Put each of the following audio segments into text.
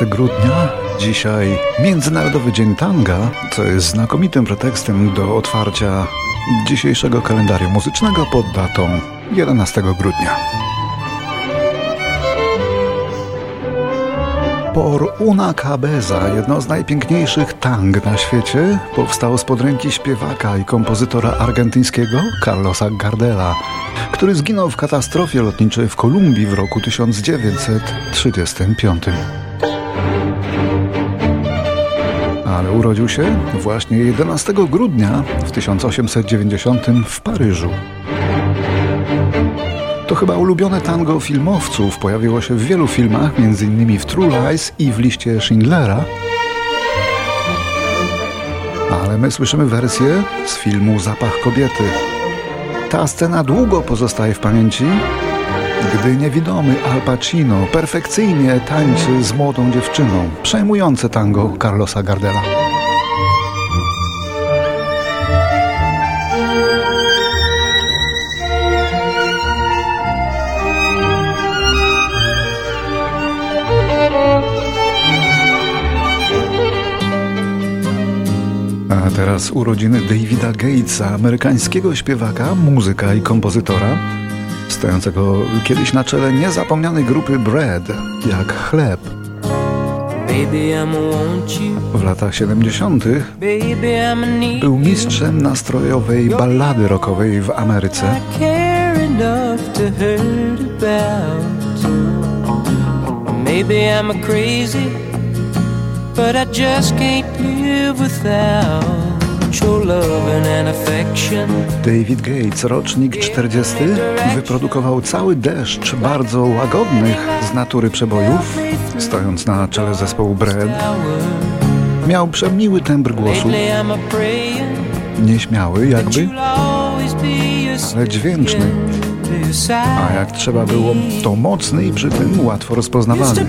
11 grudnia, dzisiaj Międzynarodowy Dzień Tanga, co jest znakomitym pretekstem do otwarcia dzisiejszego kalendarium muzycznego pod datą 11 grudnia. Por una cabeza, jedno z najpiękniejszych tang na świecie, powstało spod ręki śpiewaka i kompozytora argentyńskiego Carlosa Gardela, który zginął w katastrofie lotniczej w Kolumbii w roku 1935. Ale urodził się właśnie 11 grudnia w 1890 w Paryżu. To chyba ulubione tango filmowców. Pojawiło się w wielu filmach, m.in. w True Lies i w liście Schindlera. Ale my słyszymy wersję z filmu Zapach kobiety. Ta scena długo pozostaje w pamięci, gdy niewidomy Al Pacino perfekcyjnie tańczy z młodą dziewczyną. Przejmujące tango Carlosa Gardela. A teraz urodziny Davida Gatesa, amerykańskiego śpiewaka, muzyka i kompozytora, stojącego kiedyś na czele niezapomnianej grupy Bread, jak chleb. W latach 70. był mistrzem nastrojowej ballady rockowej w Ameryce. Maybe I'm a crazy But I just can't live without David Gates, rocznik 40, wyprodukował cały deszcz bardzo łagodnych z natury przebojów, stojąc na czele zespołu Bread. Miał przemiły tembr głosu, nieśmiały jakby, ale dźwięczny. A jak trzeba było, to mocny i przy tym łatwo rozpoznawalny.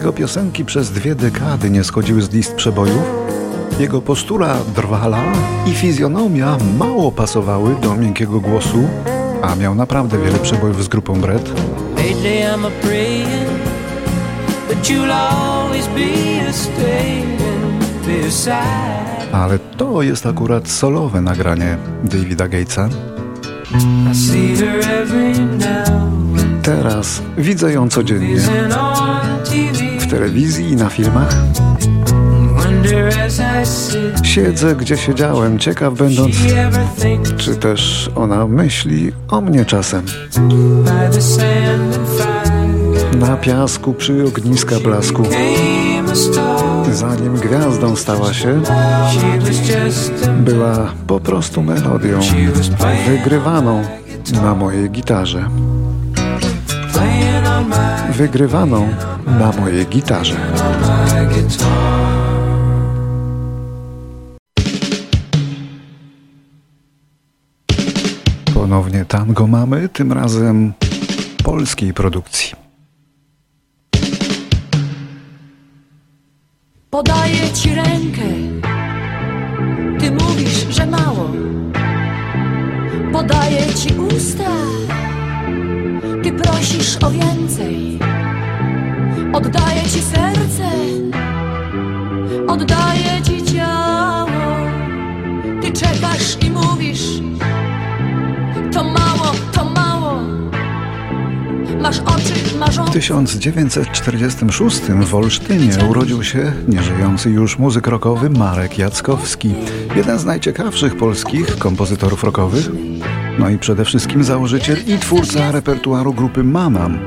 Jego piosenki przez dwie dekady nie schodziły z list przebojów. Jego postura drwala i fizjonomia mało pasowały do miękkiego głosu, a miał naprawdę wiele przebojów z grupą Brett. Ale to jest akurat solowe nagranie Davida Gatesa. Teraz widzę ją codziennie telewizji i na filmach. Siedzę, gdzie siedziałem, ciekaw będąc, czy też ona myśli o mnie czasem. Na piasku przy ogniska blasku, zanim gwiazdą stała się, była po prostu melodią wygrywaną na mojej gitarze. Wygrywaną na mojej gitarze. Ponownie tango mamy, tym razem polskiej produkcji. Podaję ci rękę, ty mówisz, że mało. Podaję ci usta, prosisz o więcej. Oddaję ci serce, oddaję ci ciało. Ty czekasz i mówisz, to mało, to mało. Masz oczy marzące. W 1946 w Olsztynie urodził się nieżyjący już muzyk rockowy Marek Jackowski, jeden z najciekawszych polskich kompozytorów rockowych, no i przede wszystkim założyciel i twórca repertuaru grupy Mamam,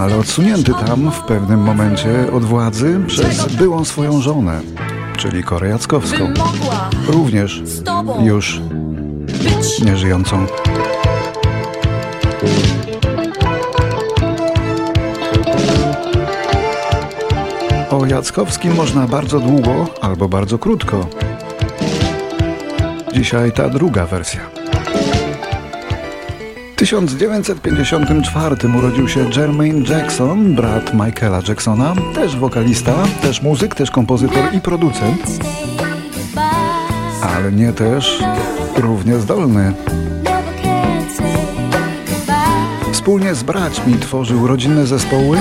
ale odsunięty tam w pewnym momencie od władzy przez byłą swoją żonę, czyli Korę Jackowską, również już nieżyjącą. O Jackowskim można bardzo długo albo bardzo krótko. Dzisiaj ta druga wersja. 1954 urodził się Jermaine Jackson, brat Michaela Jacksona, też wokalista, też muzyk, też kompozytor i producent, ale nie też równie zdolny. Wspólnie z braćmi tworzył rodzinne zespoły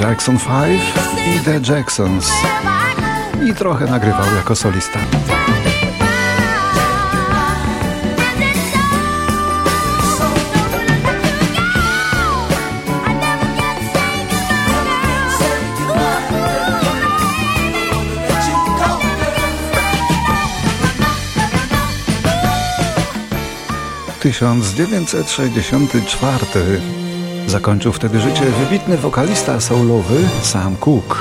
Jackson 5 i The Jacksons i trochę nagrywał jako solista. 1964 zakończył wtedy życie wybitny wokalista soulowy Sam Cooke.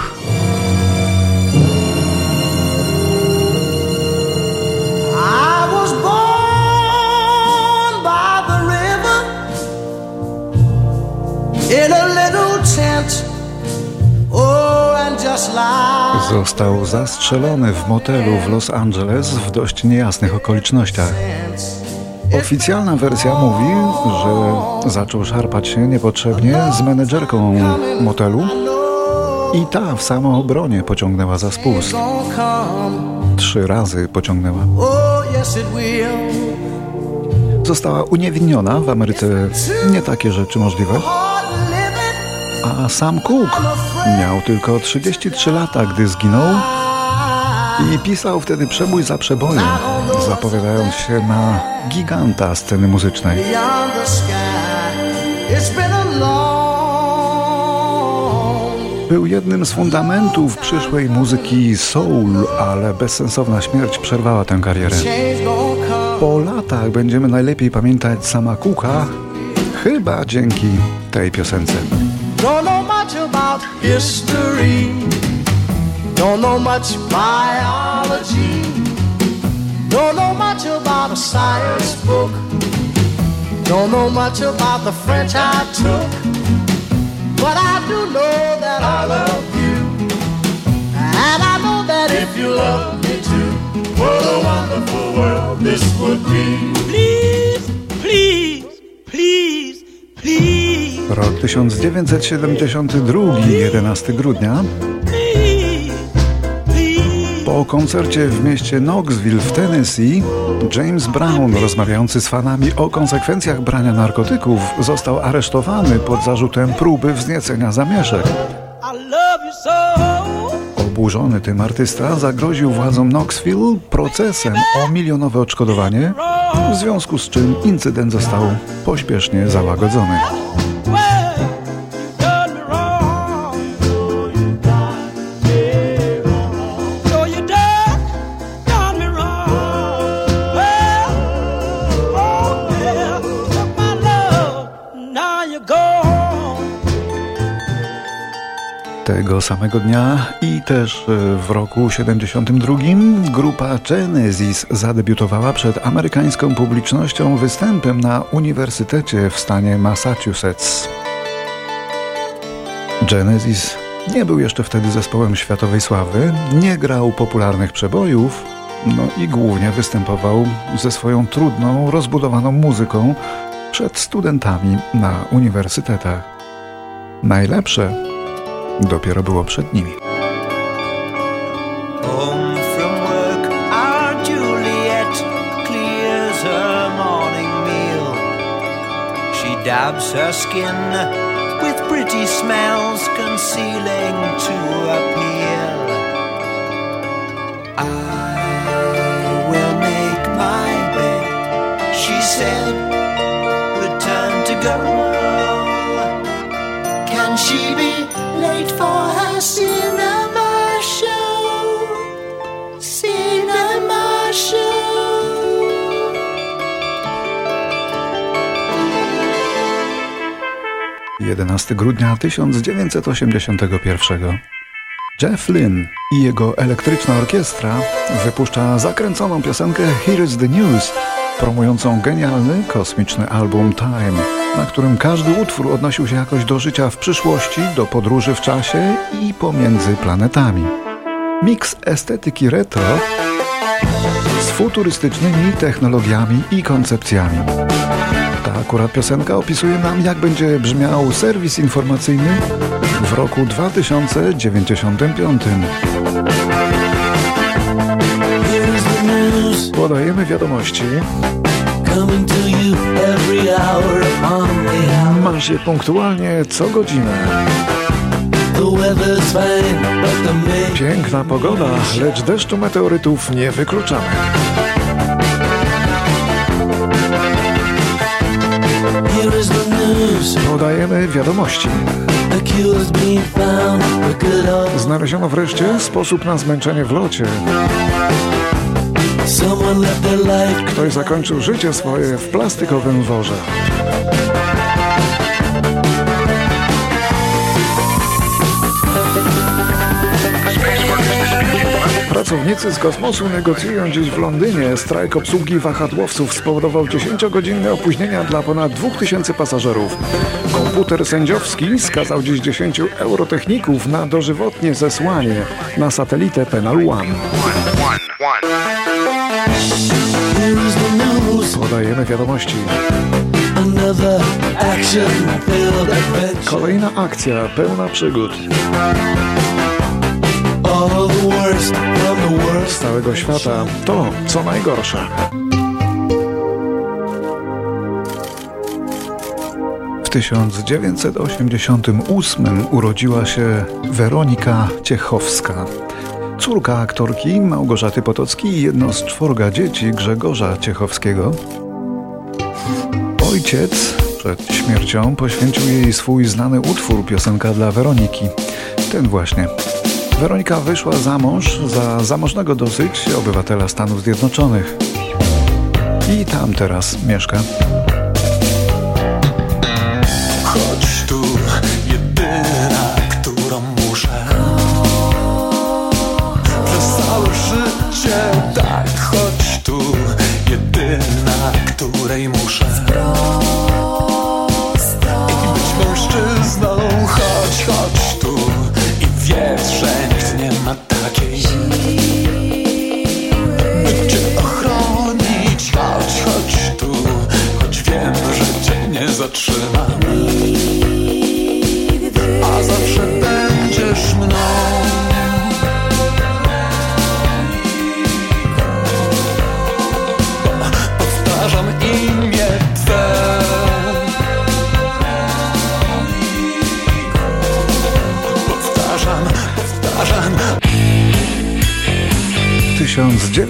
Oh, Został zastrzelony w motelu w Los Angeles w dość niejasnych okolicznościach. Oficjalna wersja mówi, że zaczął szarpać się niepotrzebnie z menedżerką motelu i ta w samoobronie pociągnęła za spust. Trzy razy pociągnęła. Została uniewinniona w Ameryce nie takie rzeczy możliwe. A sam Cook miał tylko 33 lata, gdy zginął i pisał wtedy przebój za przebojem, zapowiadając się na giganta sceny muzycznej. Był jednym z fundamentów przyszłej muzyki soul, ale bezsensowna śmierć przerwała tę karierę. Po latach będziemy najlepiej pamiętać sama Kuka, chyba dzięki tej piosence. Don't know much about history. Don't know much biology. Don't know much about a science book. Don't know much about the French I took. But I do know that I love you. And I know that if you love me too, what a wonderful world this would be. Please, please, please, please. Rok 1972, 11 grudnia. Po koncercie w mieście Knoxville w Tennessee, James Brown, rozmawiający z fanami o konsekwencjach brania narkotyków, został aresztowany pod zarzutem próby wzniecenia zamieszek. Oburzony tym artysta zagroził władzom Knoxville procesem o milionowe odszkodowanie, w związku z czym incydent został pośpiesznie załagodzony. Tego samego dnia i też e, w roku 72 grupa Genesis zadebiutowała przed amerykańską publicznością występem na uniwersytecie w stanie Massachusetts. Genesis nie był jeszcze wtedy zespołem światowej sławy, nie grał popularnych przebojów, no i głównie występował ze swoją trudną, rozbudowaną muzyką przed studentami na uniwersytetach. Najlepsze dopiero było przed nimi. Home from work our Juliet clears her morning meal She dabs her skin with pretty smells concealing to appeal. I will make my bed, she said, return to go. Can she be late for her cinema show. Cinema show. Jedenasty grudnia 1981 Jeff Lynne i jego elektryczna orkiestra wypuszcza zakręconą piosenkę Here's the News, promującą genialny kosmiczny album Time na którym każdy utwór odnosił się jakoś do życia w przyszłości, do podróży w czasie i pomiędzy planetami. Miks estetyki retro z futurystycznymi technologiami i koncepcjami. Tak akurat piosenka opisuje nam, jak będzie brzmiał serwis informacyjny w roku 2095. Podajemy wiadomości. Masz je punktualnie co godzinę. Piękna pogoda, lecz deszczu meteorytów nie wykluczamy. Podajemy wiadomości. Znaleziono wreszcie sposób na zmęczenie w locie. Ktoś zakończył życie swoje w plastikowym worze. Pracownicy z kosmosu negocjują dziś w Londynie. Strajk obsługi wahadłowców spowodował 10-godzinne opóźnienia dla ponad 2000 pasażerów. Komputer sędziowski skazał dziś 10 eurotechników na dożywotnie zesłanie na satelitę Penal One. Podajemy wiadomości. Kolejna akcja pełna przygód. Z całego świata to, co najgorsze. W 1988 urodziła się Weronika Ciechowska, córka aktorki Małgorzaty Potockiej i jedno z czworga dzieci Grzegorza Ciechowskiego. Ojciec przed śmiercią poświęcił jej swój znany utwór piosenka dla Weroniki. Ten właśnie. Weronika wyszła za mąż za zamożnego dosyć obywatela Stanów Zjednoczonych. I tam teraz mieszka. Chodź tu, jedyna, której muszę. I być mężczyzną Chodź, chodź tu. I wiedz, że ma takiej By cię ochronić Chodź, chodź tu. Choć wiem, że cię nie zatrzymam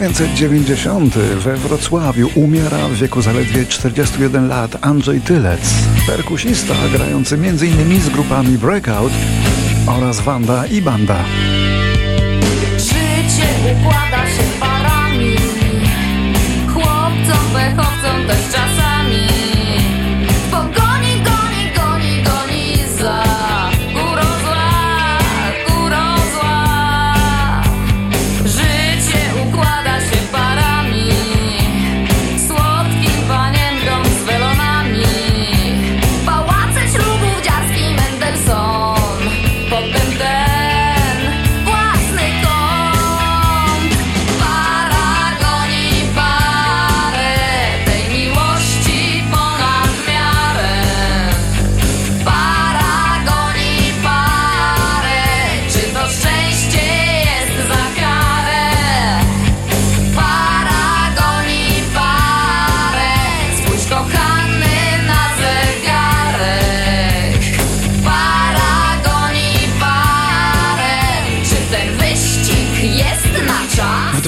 1990 we Wrocławiu umiera w wieku zaledwie 41 lat Andrzej Tylec, perkusista grający m.in. z grupami Breakout oraz Wanda i Banda.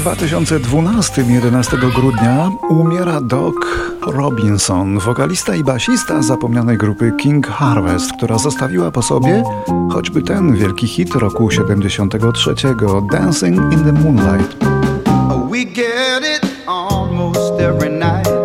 2012, 11 grudnia, umiera Doc Robinson, wokalista i basista zapomnianej grupy King Harvest, która zostawiła po sobie choćby ten wielki hit roku 73, Dancing in the Moonlight. We get it almost every night.